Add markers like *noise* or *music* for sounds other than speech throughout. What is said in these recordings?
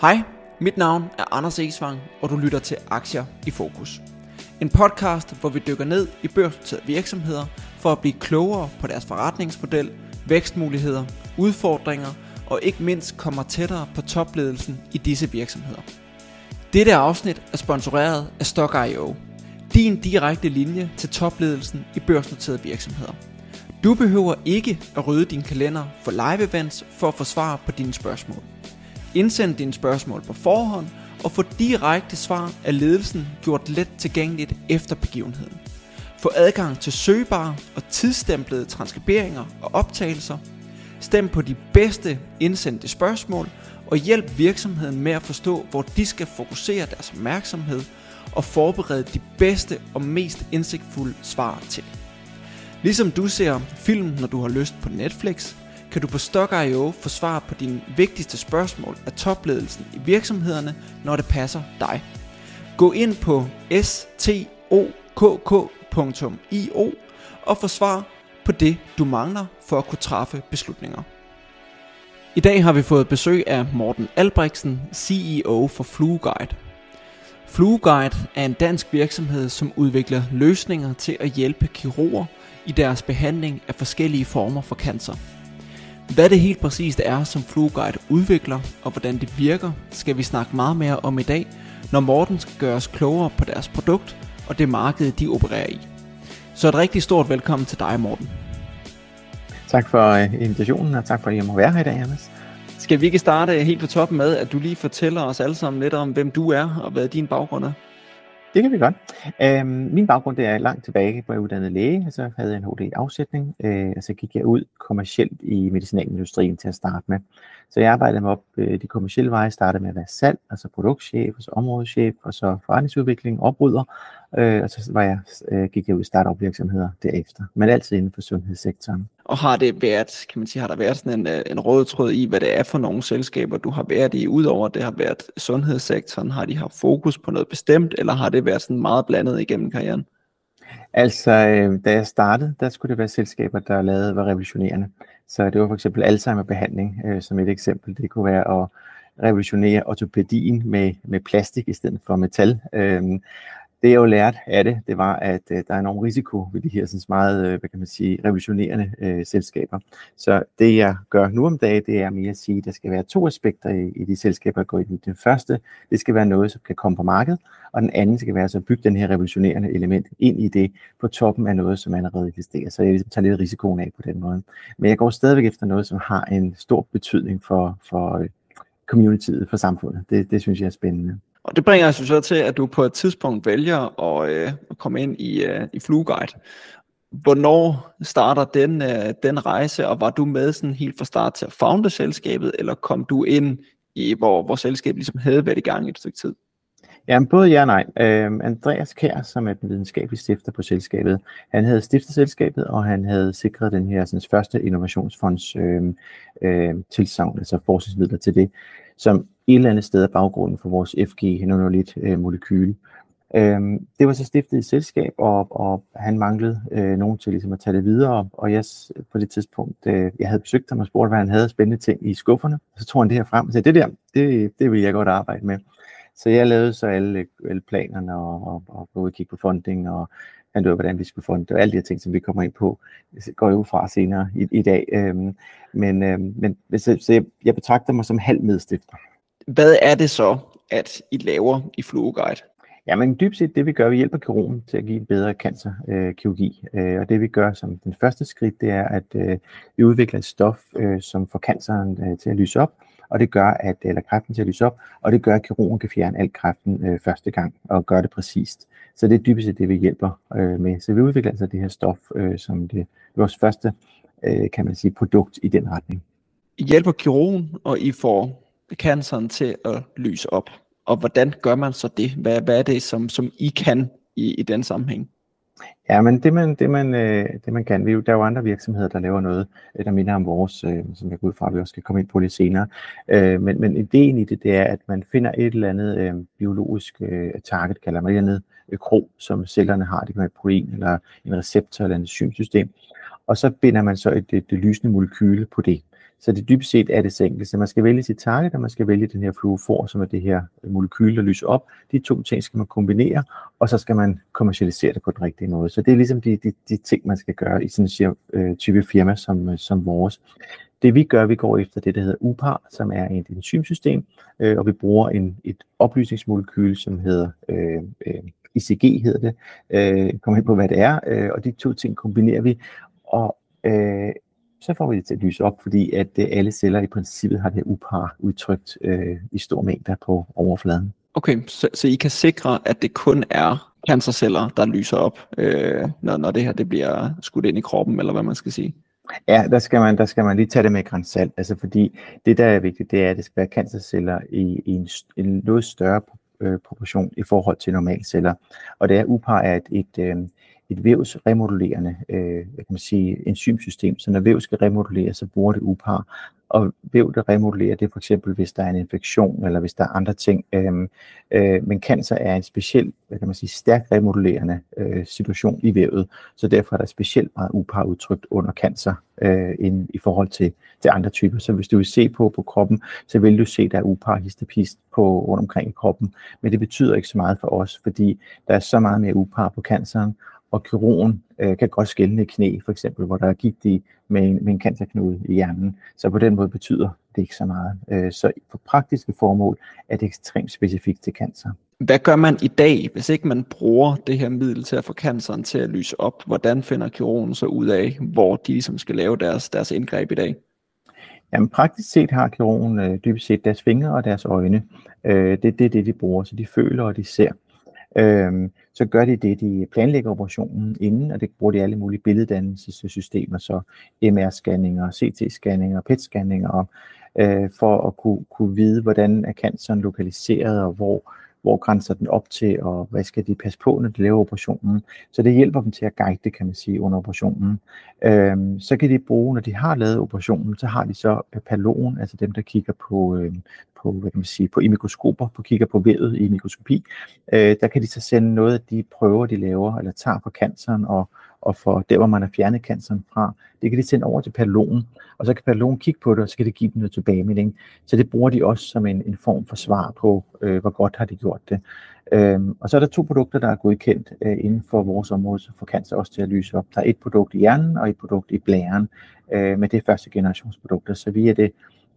Hej, mit navn er Anders Esvang, og du lytter til Aktier i Fokus. En podcast, hvor vi dykker ned i børsnoterede virksomheder for at blive klogere på deres forretningsmodel, vækstmuligheder, udfordringer og ikke mindst kommer tættere på topledelsen i disse virksomheder. Dette afsnit er sponsoreret af Stock.io, din direkte linje til topledelsen i børsnoterede virksomheder. Du behøver ikke at rydde din kalender for live events for at få svar på dine spørgsmål. Indsend dine spørgsmål på forhånd og få direkte svar af ledelsen gjort let tilgængeligt efter begivenheden. Få adgang til søgbare og tidsstemplede transkriberinger og optagelser. Stem på de bedste indsendte spørgsmål og hjælp virksomheden med at forstå, hvor de skal fokusere deres opmærksomhed og forberede de bedste og mest indsigtfulde svar til. Ligesom du ser film, når du har lyst på Netflix, kan du på Stock.io få svar på dine vigtigste spørgsmål af topledelsen i virksomhederne, når det passer dig. Gå ind på stokk.io og få svar på det, du mangler for at kunne træffe beslutninger. I dag har vi fået besøg af Morten Albrechtsen, CEO for FlueGuide. FlueGuide er en dansk virksomhed, som udvikler løsninger til at hjælpe kirurger i deres behandling af forskellige former for cancer. Hvad det helt præcist er, som FlueGuide udvikler, og hvordan det virker, skal vi snakke meget mere om i dag, når Morten skal gøre os klogere på deres produkt og det marked, de opererer i. Så et rigtig stort velkommen til dig, Morten. Tak for øh, invitationen, og tak for, at jeg må være her i dag, Anders. Skal vi ikke starte helt på toppen med, at du lige fortæller os alle sammen lidt om, hvem du er, og hvad din baggrund er? Det kan vi godt. Øhm, min baggrund det er langt tilbage, hvor jeg uddannet læge, og så havde jeg en HD-afsætning, øh, og så gik jeg ud kommercielt i medicinalindustrien til at starte med. Så jeg arbejdede mig op øh, de kommercielle veje, startede med at være salg, altså produktchef, og så områdeschef, og så forretningsudvikling, opryder, øh, og så var jeg, øh, gik jeg ud i startup virksomheder derefter, men altid inden for sundhedssektoren. Og har det været, kan man sige, har der været sådan en, øh, en rød tråd i, hvad det er for nogle selskaber, du har været i, udover det har været sundhedssektoren, har de haft fokus på noget bestemt, eller har det været sådan meget blandet igennem karrieren? Altså, øh, da jeg startede, der skulle det være selskaber, der lavede var revolutionerende. Så det var for eksempel Alzheimer-behandling øh, som et eksempel. Det kunne være at revolutionere ortopædien med, med plastik i stedet for metal. Øh, det jeg jo lærte af det, det var, at øh, der er enorm risiko ved de her sådan meget, øh, hvad kan man sige, revolutionerende øh, selskaber. Så det jeg gør nu om dagen, det er mere at sige, at der skal være to aspekter i, i de selskaber, jeg går ind i. Den første, det skal være noget, som kan komme på markedet, og den anden skal være så at bygge den her revolutionerende element ind i det på toppen af noget, som allerede eksisterer. Så jeg ligesom tager lidt risikoen af på den måde. Men jeg går stadigvæk efter noget, som har en stor betydning for, for øh, communityet, for samfundet. Det, det synes jeg er spændende. Og det bringer os så til, at du på et tidspunkt vælger at, øh, at komme ind i, øh, i FlueGuide. Hvornår starter den, øh, den rejse, og var du med sådan helt fra start til at founde selskabet, eller kom du ind i, hvor, hvor selskabet ligesom havde været i gang i et stykke tid? Ja, både ja og nej. Øhm, Andreas Kær, som er den videnskabelige stifter på selskabet, han havde stiftet selskabet, og han havde sikret den her sådan, første innovationsfonds øhm, øhm, tilsavn, altså forskningsmidler til det, som et eller andet sted af baggrunden for vores FG-101-molekyle. Øh, øhm, det var så stiftet i selskab, og, og han manglede øh, nogen til ligesom at tage det videre, og jeg på det tidspunkt, øh, jeg havde besøgt ham og spurgt, hvad han havde spændende ting i skufferne, så tog han det her frem og sagde, det der, det, det vil jeg godt arbejde med. Så jeg lavede så alle, alle planerne og, og, og gå og kigge på funding, og fandt ud af, hvordan vi skulle funde det, og alle de her ting, som vi kommer ind på, går jo fra senere i, i dag. Øhm, men øhm, men så, så jeg, jeg betragter mig som halv medstifter. Hvad er det så, at I laver i FluoGuide? Ja, men dybt set det vi gør, vi hjælper kirurgen til at give en bedre cancerkirurgi. Øh, og det vi gør som den første skridt, det er, at øh, vi udvikler et stof, øh, som får canceren øh, til at lyse op, og det gør, at, eller kræften til at lyse op, og det gør, at kirurgen kan fjerne al kræften øh, første gang, og gøre det præcist. Så det er dybest set det, vi hjælper øh, med. Så vi udvikler altså det her stof, øh, som det vores første, øh, kan man sige, produkt i den retning. I hjælper kirurgen, og I får canceren til at lyse op. Og hvordan gør man så det? Hvad, hvad er det, som, som I kan i, i den sammenhæng? Ja, men det man, det man, øh, det man kan, vi, der er jo andre virksomheder, der laver noget, øh, der minder om vores, øh, som jeg går ud fra, at vi også skal komme ind på lidt senere. Øh, men, men ideen i det, det er, at man finder et eller andet øh, biologisk target, kalder man et eller andet krog, som cellerne har. Det kan være et protein, eller en receptor, eller et enzymsystem. Og så binder man så et, et, et lysende molekyle på det. Så det dybest set er det så enkelt. Så man skal vælge sit target, og man skal vælge den her fluofor, som er det her molekyl, der lyser op. De to ting skal man kombinere, og så skal man kommercialisere det på den rigtige måde. Så det er ligesom de, de, de ting, man skal gøre i sådan en øh, type firma som, øh, som vores. Det vi gør, vi går efter det, der hedder UPAR, som er et enzymsystem, øh, og vi bruger en, et oplysningsmolekyl, som hedder øh, øh, ICG, hedder det. Øh, kom ind på, hvad det er, øh, og de to ting kombinerer vi, og øh, så får vi det til at lyse op, fordi at øh, alle celler i princippet har det her UPAR udtrykt øh, i stor mængder på overfladen. Okay, så, så I kan sikre, at det kun er cancerceller, der lyser op, øh, når, når det her det bliver skudt ind i kroppen, eller hvad man skal sige? Ja, der skal man, der skal man lige tage det med grænsalt, altså fordi det, der er vigtigt, det er, at det skal være cancerceller i, i en, en noget større øh, proportion i forhold til normale celler. Og det er UPAR er et, et, øh, et vævsremodulerende øh, kan man sige, enzymsystem, så når væv skal remodulere, så bruger det UPAR. Og væv, der remodulerer, det er for eksempel, hvis der er en infektion, eller hvis der er andre ting. Øh, øh, men cancer er en speciel, hvad kan man sige, stærkt remodulerende øh, situation i vævet, så derfor er der specielt meget UPAR udtrykt under cancer øh, end i forhold til, til andre typer. Så hvis du vil se på på kroppen, så vil du se, der er UPAR histopist på rundt omkring i kroppen. Men det betyder ikke så meget for os, fordi der er så meget mere UPAR på canceren, og kirurgen øh, kan godt skælne knæ, for eksempel, hvor der er gigt i med en, med en cancerknude i hjernen. Så på den måde betyder det ikke så meget. Øh, så for praktiske formål er det ekstremt specifikt til cancer. Hvad gør man i dag, hvis ikke man bruger det her middel til at få canceren til at lyse op? Hvordan finder kirurgen så ud af, hvor de ligesom skal lave deres, deres indgreb i dag? Jamen praktisk set har kirurgen øh, dybest set deres fingre og deres øjne. Øh, det, det er det, de bruger, så de føler og de ser. Øhm, så gør de det, de planlægger operationen inden, og det bruger de alle mulige billeddannelsessystemer, så MR-scanninger, CT-scanninger, PET-scanninger, øh, for at kunne, kunne vide, hvordan er canceren lokaliseret, og hvor, hvor grænser den op til, og hvad skal de passe på, når de laver operationen. Så det hjælper dem til at guide det, kan man sige, under operationen. Øhm, så kan de bruge, når de har lavet operationen, så har de så øh, palon, altså dem, der kigger på, øh, på, hvad kan man sige, på i mikroskoper, på kigger på vævet i mikroskopi. Øh, der kan de så sende noget af de prøver, de laver, eller tager på canceren, og, og for der, hvor man har fjernet canceren fra, det kan de sende over til patologen, og så kan patologen kigge på det, og så kan det give dem noget tilbagemelding. Så det bruger de også som en, en form for svar på, øh, hvor godt har de gjort det. Øhm, og så er der to produkter, der er godkendt øh, inden for vores område, for cancer også til at lyse op. Der er et produkt i hjernen og et produkt i blæren, øh, men det er første generationsprodukter, så vi er det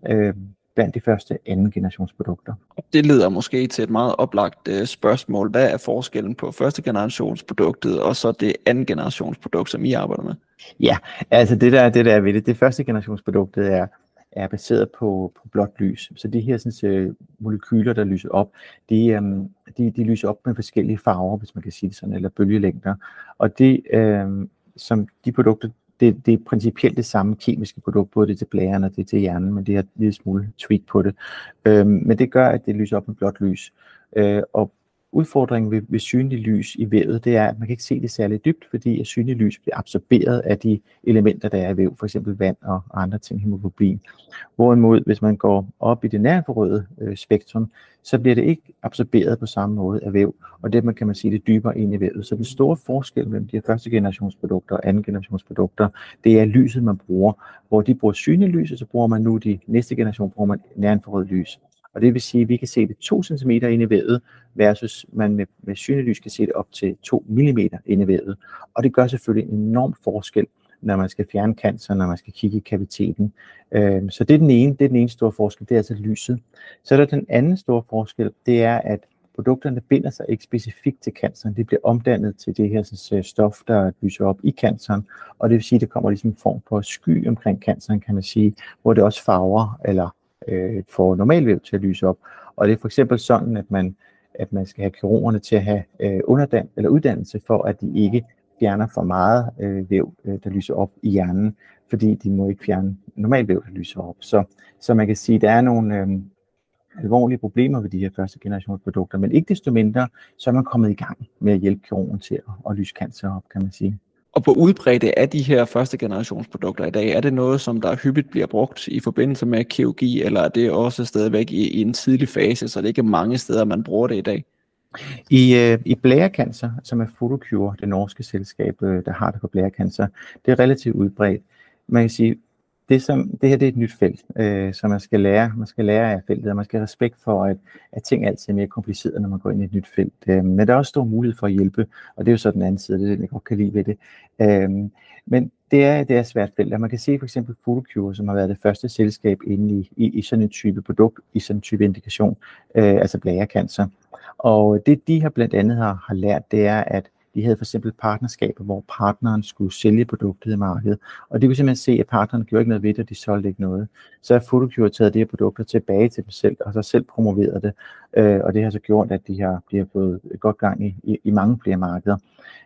øh, blandt de første anden generationsprodukter. Det leder måske til et meget oplagt uh, spørgsmål. Hvad er forskellen på første generationsproduktet og så det anden generationsprodukt, som I arbejder med? Ja, altså det der, det der er ved det, det første generationsproduktet er, er baseret på, på blåt lys. Så de her sådan, uh, molekyler, der lyser op, de, um, de, de lyser op med forskellige farver, hvis man kan sige det sådan, eller bølgelængder. Og det, um, som de produkter, det, det er principielt det samme kemiske produkt, både det til blæren og det til hjernen, men det er en lille smule tweak på det. Øhm, men det gør, at det lyser op med blåt lys. Øh, og udfordringen ved, ved synlig lys i vævet, det er, at man kan ikke se det særlig dybt, fordi at synlig lys bliver absorberet af de elementer, der er i væv, for eksempel vand og andre ting, hemoglobin. Hvorimod, hvis man går op i det nærforrøde øh, spektrum, så bliver det ikke absorberet på samme måde af væv, og det man kan man sige det dybere ind i vævet. Så den store forskel mellem de her første generationsprodukter og anden generationsprodukter, det er lyset, man bruger. Hvor de bruger synlig lys, og så bruger man nu de næste generation, bruger man nærforrøde lys. Og det vil sige, at vi kan se det 2 cm inde i vævet, versus man med, med synelys kan se det op til 2 mm inde i vævet. Og det gør selvfølgelig en enorm forskel, når man skal fjerne cancer, når man skal kigge i kaviteten. Øhm, så det er den ene, det er den ene store forskel, det er altså lyset. Så er der den anden store forskel, det er, at produkterne binder sig ikke specifikt til canceren. Det bliver omdannet til det her sådan, øh, stof, der lyser op i canceren, og det vil sige, at det kommer ligesom en form for sky omkring canceren, kan man sige, hvor det også farver eller øh, får normalvæv til at lyse op. Og det er for eksempel sådan, at man, at man skal have kirurgerne til at have øh, underdan eller uddannelse for, at de ikke fjerner for meget øh, væv, øh, der lyser op i hjernen, fordi de må ikke fjerne normalvæv, der lyser op. Så, så man kan sige, at der er nogle øh, alvorlige problemer ved de her første generations produkter, men ikke desto mindre, så er man kommet i gang med at hjælpe kirurgen til at, at lyse cancer op, kan man sige. Og hvor udbredte er de her første generationsprodukter i dag? Er det noget, som der hyppigt bliver brugt i forbindelse med kirurgi, eller er det også stadigvæk i, i en tidlig fase, så det ikke er mange steder, man bruger det i dag? I, øh, i blærekancer, som er Photocure, det norske selskab, øh, der har det på blærekancer, det er relativt udbredt. Man kan sige, det, som, det her det er et nyt felt, øh, så man skal lære, man skal lære af feltet, og man skal have respekt for, at, at ting altid er mere kompliceret, når man går ind i et nyt felt. Øh, men der er også stor mulighed for at hjælpe, og det er jo så den anden side, det er det, jeg godt kan lide ved det. Øh, men det er, det er et svært felt, og man kan se for eksempel Photocure, som har været det første selskab inde i, i, i sådan en type produkt, i sådan en type indikation, øh, altså blærekancer. Og det de har blandt andet har, har lært, det er, at de havde for eksempel partnerskaber, hvor partneren skulle sælge produktet i markedet. Og det kunne simpelthen se, at partneren gjorde ikke noget ved det, og de solgte ikke noget. Så har Photocure taget de her produkter tilbage til dem selv, og så selv promoveret det. Øh, og det har så gjort, at de har, de har fået godt gang i, i, i mange flere markeder.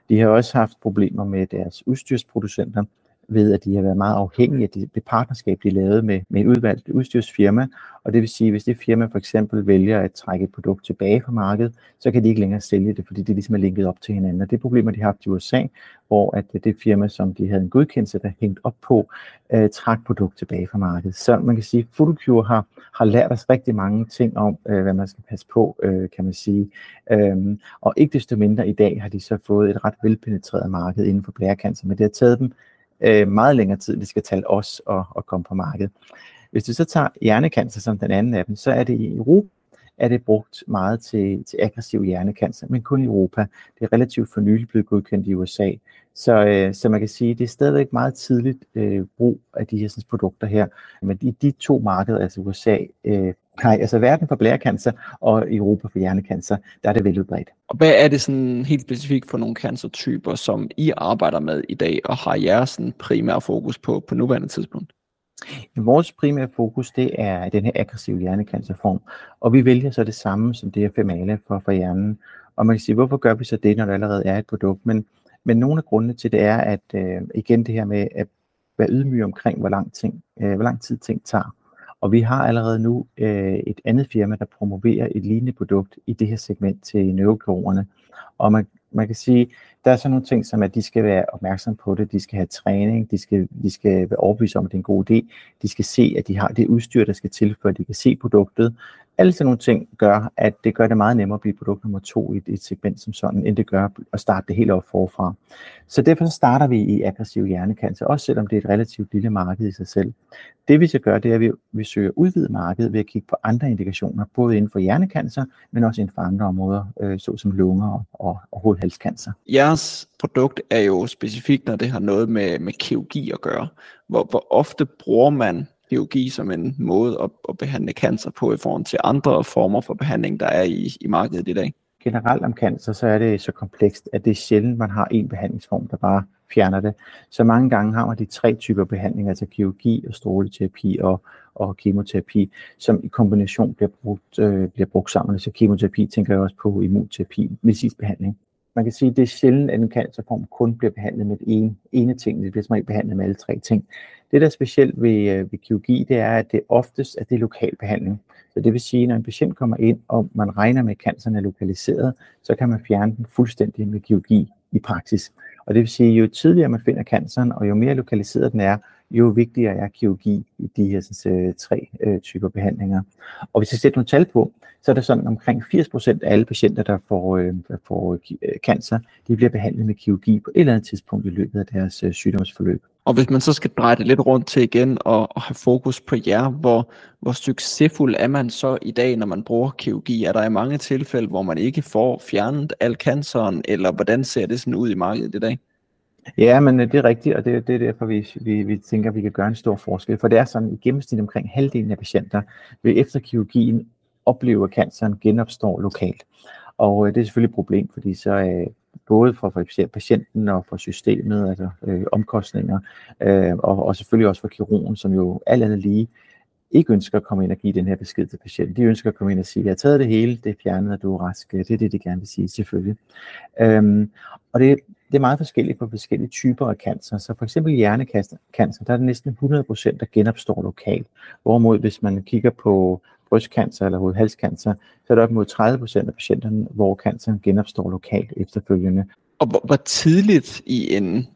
De har også haft problemer med deres udstyrsproducenter, ved, at de har været meget afhængige af det, det partnerskab, de lavede med, med et udvalgt udstyrsfirma. Og det vil sige, hvis det firma for eksempel vælger at trække et produkt tilbage fra markedet, så kan de ikke længere sælge det, fordi det ligesom er linket op til hinanden. Og det problemer, de har haft i USA, hvor at øh, det firma, som de havde en godkendelse, der hængt op på, øh, trak produkt tilbage fra markedet. Så man kan sige, at Photocure har, har lært os rigtig mange ting om, øh, hvad man skal passe på, øh, kan man sige. Øhm, og ikke desto mindre i dag har de så fået et ret velpenetreret marked inden for blærekancer, men det har taget dem øh, meget længere tid, det skal tale os og, og komme på markedet. Hvis du så tager hjernekancer som den anden af dem, så er det i Europa, er det brugt meget til, til aggressiv hjernekancer, men kun i Europa. Det er relativt for nylig blevet godkendt i USA. Så, øh, så man kan sige, det er stadigvæk meget tidligt øh, brug af de her sådan, produkter her. Men i de to markeder, altså USA, øh, nej, altså verden for blærekancer og Europa for hjernekancer, der er det veludbredt. Og hvad er det sådan helt specifikt for nogle cancertyper, som I arbejder med i dag, og har jeres sådan primære fokus på på nuværende tidspunkt? Vores primære fokus, det er den her aggressive hjernekancerform, og vi vælger så det samme som det her female for, for hjernen. Og man kan sige, hvorfor gør vi så det, når der allerede er et produkt? Men, men nogle af grundene til det er, at øh, igen det her med at være ydmyg omkring, hvor lang, ting, øh, hvor lang tid ting tager. Og vi har allerede nu øh, et andet firma, der promoverer et lignende produkt i det her segment til neurokirurgerne. Og man, man kan sige, der er sådan nogle ting, som at de skal være opmærksom på det, de skal have træning, de skal, de skal være overbevist om, at det er en god idé, de skal se, at de har det udstyr, der skal til, for at de kan se produktet. Alle sådan nogle ting gør, at det gør det meget nemmere at blive produkt nummer to i et segment som sådan, end det gør at starte det helt op forfra. Så derfor så starter vi i aggressiv hjernekancer, også selvom det er et relativt lille marked i sig selv. Det vi så gør, det er, at vi, vi søger udvide markedet ved at kigge på andre indikationer, både inden for hjernekancer, men også inden for andre områder, øh, såsom lunger og, og, og hovedhalskancer. Jeres produkt er jo specifikt, når det har noget med, med kirurgi at gøre. Hvor, hvor ofte bruger man kirurgi som en måde at, at behandle cancer på i forhold til andre former for behandling, der er i, i markedet i dag? Generelt om cancer, så er det så komplekst, at det er sjældent, man har en behandlingsform, der bare fjerner det. Så mange gange har man de tre typer behandling, altså kirurgi og stråleterapi og, og kemoterapi, som i kombination bliver brugt, øh, bliver brugt sammen. Så kemoterapi tænker jeg også på immunterapi, medicinsk behandling. Man kan sige, at det er sjældent, at en cancerform kun bliver behandlet med ene, ene ting. Det bliver som behandlet med alle tre ting. Det, der er specielt ved, øh, ved kirurgi, det er, at det oftest er det lokal behandling. Så det vil sige, at når en patient kommer ind, og man regner med, at canceren er lokaliseret, så kan man fjerne den fuldstændig med kirurgi i praksis. Og det vil sige, jo tidligere man finder canceren, og jo mere lokaliseret den er, jo vigtigere er kirurgi i de her sådan, øh, tre øh, typer behandlinger. Og hvis jeg sætter nogle tal på, så er det sådan omkring 80% af alle patienter, der får, øh, der får øh, øh, cancer, de bliver behandlet med kirurgi på et eller andet tidspunkt i løbet af deres øh, sygdomsforløb. Og hvis man så skal dreje det lidt rundt til igen og, og have fokus på jer, hvor, hvor succesfuld er man så i dag, når man bruger kirurgi? Er der i mange tilfælde, hvor man ikke får fjernet al canceren, eller hvordan ser det sådan ud i markedet i dag? Ja, men øh, det er rigtigt, og det, det er derfor, vi, vi, vi tænker, at vi kan gøre en stor forskel. For det er sådan, i gennemsnit omkring halvdelen af patienter vil efter kirurgien opleve, at canceren genopstår lokalt. Og øh, det er selvfølgelig et problem, fordi så øh, både for, for patienten og for systemet, altså øh, omkostninger, øh, og, og selvfølgelig også for kirurgen, som jo alt andet lige ikke ønsker at komme ind og give den her besked til patienten. De ønsker at komme ind og sige, jeg har taget det hele, det er fjernet, og du er rask. Det er det, de gerne vil sige, selvfølgelig. Øhm, og det, det er meget forskelligt på forskellige typer af cancer. Så for eksempel hjernekancer, der er det næsten 100%, der genopstår lokalt. Hvorimod hvis man kigger på brystcancer eller hovedhalscancer, så er der op mod 30% af patienterne, hvor canceren genopstår lokalt efterfølgende. Og hvor, hvor tidligt i en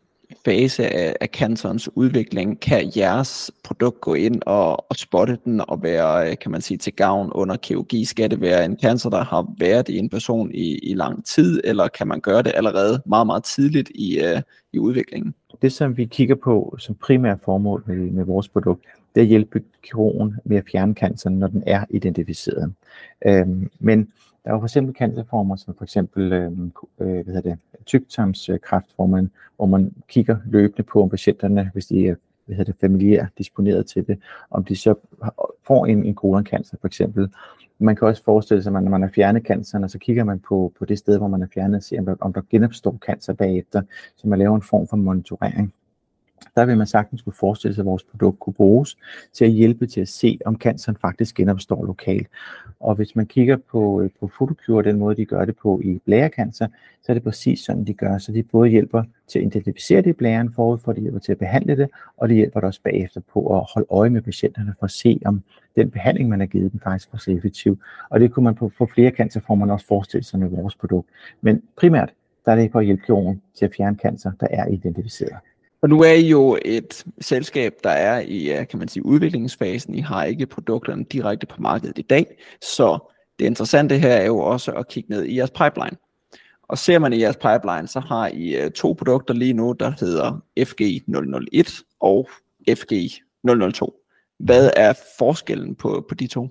fase af, af cancerens udvikling kan jeres produkt gå ind og, og spotte den og være, kan man sige, til gavn under kirurgi? Skal det være en cancer, der har været i en person i, i lang tid, eller kan man gøre det allerede meget, meget tidligt i, uh, i udviklingen? Det, som vi kigger på som primært formål med, med vores produkt, det er at hjælpe kirurgen med at fjerne canceren, når den er identificeret. Øhm, men der er jo for eksempel cancerformer, som for eksempel øhm, øh, hvad hedder det, tyktarmskræft, hvor man, hvor man kigger løbende på, om patienterne, hvis de er hvad hedder det, familiært disponeret til det, om de så får en, en koloncancer for eksempel. Man kan også forestille sig, at når man har fjernet canceren, og så kigger man på, på det sted, hvor man har fjernet, og ser, om der, om der genopstår cancer bagefter, så man laver en form for monitorering der vil man sagtens kunne forestille sig, at vores produkt kunne bruges til at hjælpe til at se, om canceren faktisk genopstår lokalt. Og hvis man kigger på, øh, på Photocure, den måde, de gør det på i blærekancer, så er det præcis sådan, de gør. Så de både hjælper til at identificere det i blæren forud for, at de hjælper til at behandle det, og de hjælper også bagefter på at holde øje med patienterne for at se, om den behandling, man har givet dem, faktisk var så effektiv. Og det kunne man på, på flere cancerformer også forestille sig med vores produkt. Men primært, der er det for at hjælpe kirurgen til at fjerne cancer, der er identificeret. Og nu er I jo et selskab, der er i kan man sige, udviklingsfasen. I har ikke produkterne direkte på markedet i dag. Så det interessante her er jo også at kigge ned i jeres pipeline. Og ser man i jeres pipeline, så har I øh, to produkter lige nu, der hedder FG001 og FG002. Hvad er forskellen på, på de to?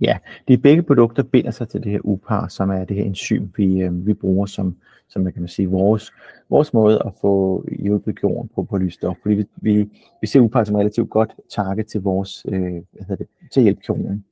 Ja, de begge produkter binder sig til det her UPAR, som er det her enzym, vi, øh, vi bruger som, som kan man sige, vores, vores måde at få hjulpet jorden på, på lysstof. Fordi vi, vi, vi ser UPAR som relativt godt target til vores, øh, hvad hedder det, til hjælp jorden.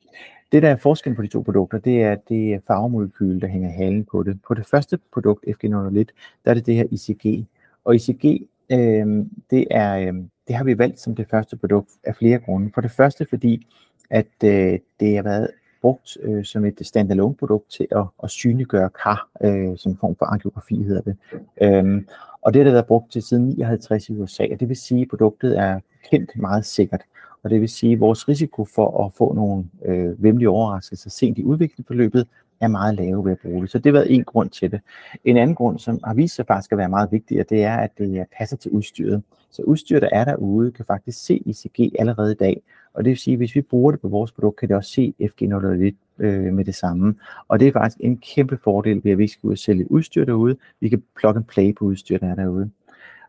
Det, der er forskellen på de to produkter, det er det er farvemolekyl, der hænger halen på det. På det første produkt, FG001, der er det det her ICG. Og ICG, øh, det, er, øh, det har vi valgt som det første produkt af flere grunde. For det første, fordi at øh, det har været brugt øh, som et standalone produkt til at, at synliggøre kar, øh, som en form for angiografi hedder det. Øhm, og det har det været brugt til siden 59 i USA, og det vil sige, at produktet er kendt meget sikkert. Og det vil sige, at vores risiko for at få nogle øh, vemmelige overraskelser sent i udviklingsforløbet er meget lave ved at bruge det. Så det har været en grund til det. En anden grund, som har vist sig faktisk at være meget vigtig, det er, at det passer til udstyret. Så udstyret, der er derude, kan faktisk se ICG allerede i dag. Og det vil sige, at hvis vi bruger det på vores produkt, kan det også se FG001 øh, med det samme. Og det er faktisk en kæmpe fordel ved, at vi ikke skal ud og sælge udstyr derude. Vi kan plug and play på udstyr, der er derude.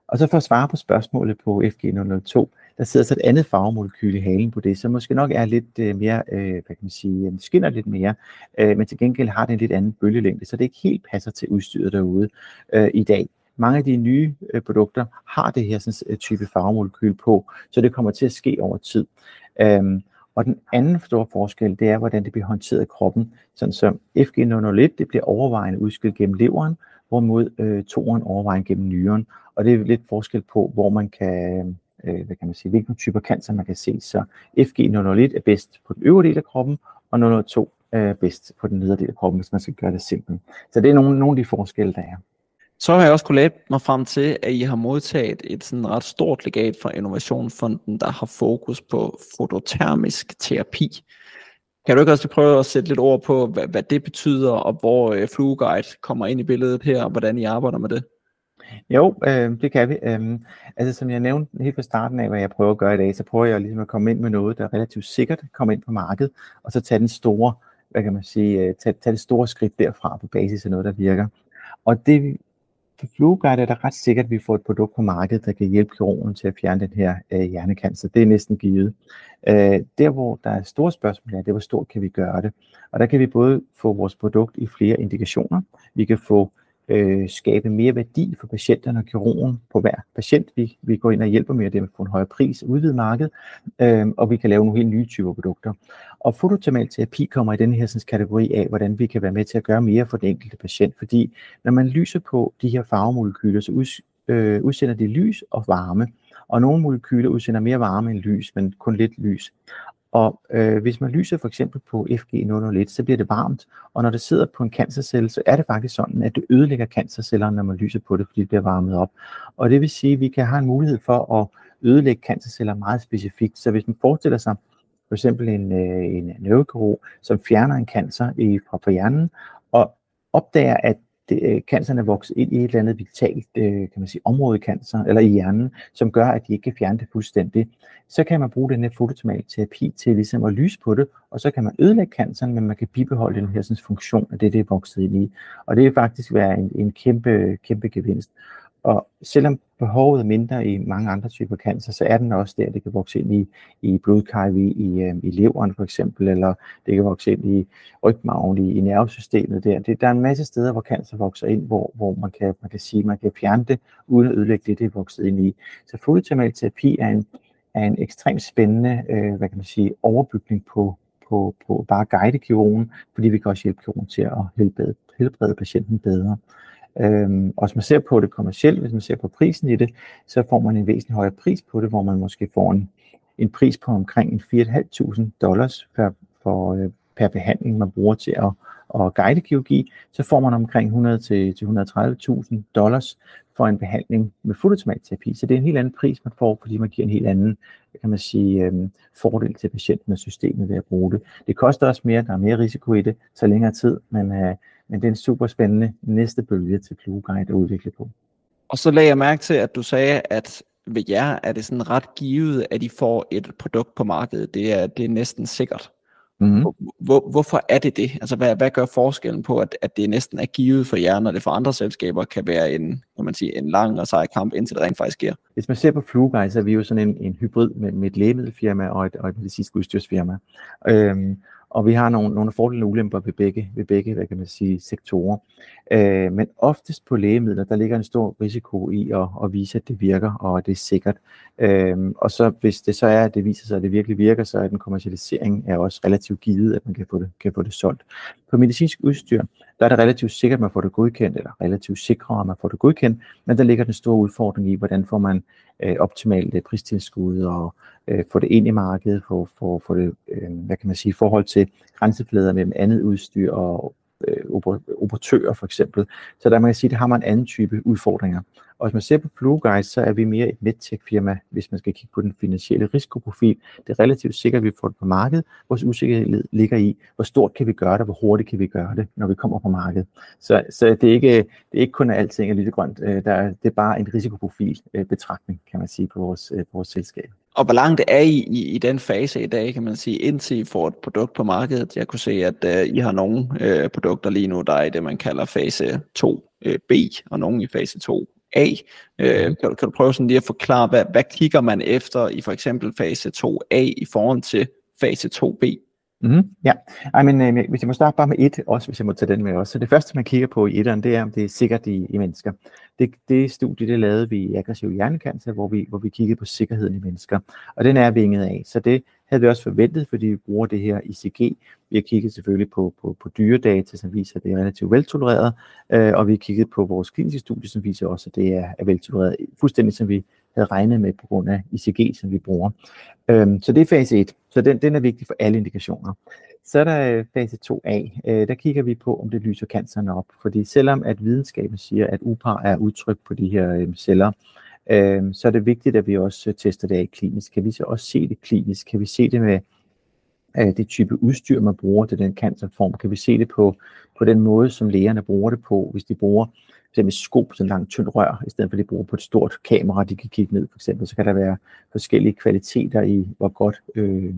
Og så for at svare på spørgsmålet på FG002, der sidder så et andet farvemolekyl i halen på det, som måske nok er lidt øh, mere, øh, hvad kan man sige, øh, skinner lidt mere, øh, men til gengæld har det en lidt anden bølgelængde, så det ikke helt passer til udstyret derude øh, i dag. Mange af de nye øh, produkter har det her sådan, øh, type farvemolekyl på, så det kommer til at ske over tid. Øhm, og den anden store forskel, det er, hvordan det bliver håndteret i kroppen. Sådan som FG001, det bliver overvejende udskilt gennem leveren, hvorimod øh, toren overvejende gennem nyren. Og det er lidt forskel på, hvor man kan, øh, hvad kan man sige, hvilke typer cancer man kan se. Så FG001 er bedst på den øvre del af kroppen, og 002 er bedst på den nedre del af kroppen, hvis man skal gøre det simpelt. Så det er nogle, nogle af de forskelle, der er. Så har jeg også kunne læse mig frem til, at I har modtaget et sådan ret stort legat fra Innovationsfonden, der har fokus på fototermisk terapi. Kan du ikke også prøve at sætte lidt ord på, hvad, hvad det betyder, og hvor øh, FlueGuide kommer ind i billedet her, og hvordan I arbejder med det? Jo, øh, det kan vi. Øh, altså som jeg nævnte helt fra starten af, hvad jeg prøver at gøre i dag, så prøver jeg ligesom at komme ind med noget, der er relativt sikkert kommer ind på markedet, og så tage den store, hvad kan man sige, øh, tage, tage det store skridt derfra på basis af noget, der virker. Og det for FlueGuide er det ret sikkert, at vi får et produkt på markedet, der kan hjælpe kirurgen til at fjerne den her øh, hjernekancer. Det er næsten givet. Øh, der, hvor der er store spørgsmål, er, det er, hvor stort kan vi gøre det? Og der kan vi både få vores produkt i flere indikationer, vi kan få øh, skabe mere værdi for patienterne og kirurgen på hver patient. Vi, vi går ind og hjælper med at få en højere pris, udvide markedet, øh, og vi kan lave nogle helt nye typer produkter. Og fototermal terapi kommer i den her sådan, kategori af, hvordan vi kan være med til at gøre mere for den enkelte patient, fordi når man lyser på de her farvemolekyler, så ud, øh, udsender de lys og varme, og nogle molekyler udsender mere varme end lys, men kun lidt lys. Og øh, hvis man lyser for eksempel på FG001, så bliver det varmt, og når det sidder på en cancercelle, så er det faktisk sådan, at det ødelægger cancercellerne, når man lyser på det, fordi det bliver varmet op. Og det vil sige, at vi kan have en mulighed for at ødelægge cancerceller meget specifikt. Så hvis man forestiller sig for eksempel en, øh, en nervekirurg, som fjerner en cancer i, fra, fra hjernen, og opdager, at det, øh, canceren er vokset ind i et eller andet vitalt øh, kan man sige, område i cancer, eller i hjernen, som gør, at de ikke kan fjerne det fuldstændigt, så kan man bruge den her fototermalterapi til ligesom at lyse på det, og så kan man ødelægge canceren, men man kan bibeholde den her sådan, funktion af det, det er vokset ind i. Og det vil faktisk være en, en kæmpe, kæmpe gevinst. Og selvom behovet er mindre i mange andre typer cancer, så er den også der, det kan vokse ind i, i blodkarv, i, i, øh, i leveren for eksempel, eller det kan vokse ind i rygmagen, i, i nervesystemet der. Det, der er en masse steder, hvor cancer vokser ind, hvor, hvor man, kan, man kan sige, man kan fjerne det, uden at ødelægge det, det er vokset ind i. Så fodtermal terapi er en, er en ekstremt spændende, øh, hvad kan man sige, overbygning på, på, på bare guide kirurgen, fordi vi kan også hjælpe kirurgen til at helbrede, helbrede patienten bedre. Øhm, og hvis man ser på det kommercielt, hvis man ser på prisen i det, så får man en væsentlig højere pris på det, hvor man måske får en, en pris på omkring 4.500 dollars per, for, øh, per behandling, man bruger til at, at guide kirurgi, så får man omkring 100 til, til 130.000 dollars for en behandling med fototomatterapi. Så det er en helt anden pris, man får, fordi man giver en helt anden kan man sige, øhm, fordel til patienten og systemet ved at bruge det. Det koster også mere, der er mere risiko i det, så længere tid, men, øh, men det er en super spændende næste bølge til PlueGuide at udvikle på. Og så lagde jeg mærke til, at du sagde, at ved jer er det sådan ret givet, at I får et produkt på markedet. Det er, det er næsten sikkert. Mm-hmm. Hvor, hvorfor er det det? Altså, hvad, hvad gør forskellen på, at, at det næsten er givet for jer, når det for andre selskaber kan være en, kan man sige, en lang og sej kamp, indtil det rent faktisk sker? Hvis man ser på FlueGuide, så er vi jo sådan en, en hybrid med, med et lægemiddelfirma og et, og et medicinsk udstyrsfirma. Øhm, og vi har nogle, nogle fordele og ulemper ved begge, ved begge hvad kan man sige, sektorer. Øh, men oftest på lægemidler, der ligger en stor risiko i at, at vise, at det virker, og at det er sikkert. Øh, og så hvis det så er, at det viser sig, at det virkelig virker, så er den kommercialisering er også relativt givet, at man kan få det, kan få det solgt. På medicinsk udstyr, der er det relativt sikkert, at man får det godkendt, eller relativt sikre, at man får det godkendt, men der ligger den store udfordring i, hvordan får man øh, optimalt øh, pristilskud og øh, få det ind i markedet, få, få, få det, øh, hvad kan man sige, i forhold til grænseflader mellem andet udstyr og øh, operatører for eksempel. Så der man kan sige, det har man en anden type udfordringer. Og hvis man ser på FlueGuide, så er vi mere et medtech-firma, hvis man skal kigge på den finansielle risikoprofil. Det er relativt sikkert, at vi får det på markedet. Vores usikkerhed ligger i, hvor stort kan vi gøre det, hvor hurtigt kan vi gøre det, når vi kommer på markedet. Så, så det, er ikke, det er ikke kun, at alting er lidt grønt. Øh, der er, det er bare en risikoprofil øh, betragtning, kan man sige, på vores, øh, på vores selskab. Og hvor langt er I, i i den fase i dag, kan man sige, indtil I får et produkt på markedet? Jeg kunne se, at uh, I har nogle uh, produkter lige nu, der er i det, man kalder fase 2B, og nogle i fase 2A. Uh, kan, kan du prøve sådan lige at forklare, hvad, hvad kigger man efter i for eksempel fase 2A i forhold til fase 2B? Mm, ja, I men, øh, hvis jeg må starte bare med et, også hvis jeg må tage den med også. Så det første, man kigger på i etteren, det er, om det er sikkert i, i mennesker. Det, det studie, det lavede vi i aggressiv hjernekancer, hvor vi, hvor vi kiggede på sikkerheden i mennesker. Og den er vinget af. Så det havde vi også forventet, fordi vi bruger det her ICG. Vi har kigget selvfølgelig på, på, på dyredata, som viser, at det er relativt veltolereret. Øh, og vi har kigget på vores kliniske studie, som viser også, at det er, er veltolereret. Fuldstændig som vi havde regnet med på grund af ICG, som vi bruger. Øh, så det er fase 1, så den, den er vigtig for alle indikationer. Så er der øh, fase 2a, øh, der kigger vi på, om det lyser canceren op, fordi selvom at videnskaben siger, at UPAR er udtryk på de her øh, celler, øh, så er det vigtigt, at vi også øh, tester det af klinisk. Kan vi så også se det klinisk? Kan vi se det med øh, det type udstyr, man bruger til den cancerform? Kan vi se det på, på den måde, som lægerne bruger det på, hvis de bruger eksempel sko på sådan en lang tynd rør, i stedet for at de bruger på et stort kamera, de kan kigge ned for eksempel, så kan der være forskellige kvaliteter i, hvor godt, øh,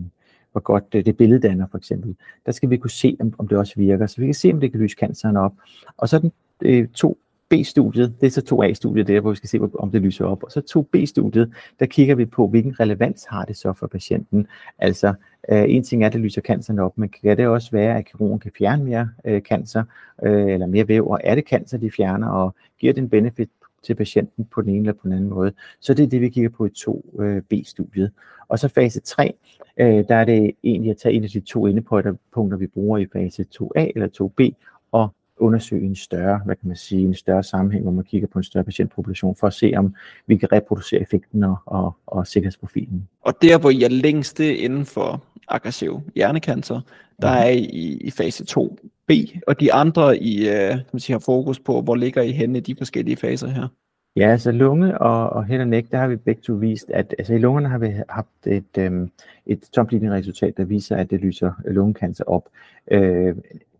hvor godt øh, det billede danner for eksempel. Der skal vi kunne se, om, om det også virker, så vi kan se, om det kan lyse canceren op. Og så den øh, to B-studiet, det er så 2A-studiet der, hvor vi skal se, om det lyser op. Og så 2B-studiet, der kigger vi på, hvilken relevans har det så for patienten. Altså, øh, en ting er, at det lyser canceren op, men kan det også være, at kirurgen kan fjerne mere øh, cancer, øh, eller mere væv, og er det cancer, de fjerner, og giver den benefit til patienten på den ene eller på den anden måde. Så det er det, vi kigger på i 2B-studiet. Øh, og så fase 3, øh, der er det egentlig at tage en af de to endepunkter, vi bruger i fase 2A eller 2B, og undersøge en større, hvad kan man sige, en større sammenhæng, hvor man kigger på en større patientpopulation, for at se, om vi kan reproducere effekten og, og, og sikkerhedsprofilen. Og der, hvor I er længst inden for aggressiv hjernekancer, der mhm. er I i fase 2b, og de andre, I øh, kan man sige, har fokus på, hvor ligger I henne i de forskellige faser her? Ja, altså lunge og, og head og neck, der har vi begge to vist, at altså i lungerne har vi haft et, øhm, et toplinjeresultat, der viser, at det lyser lungekancer op. Øh,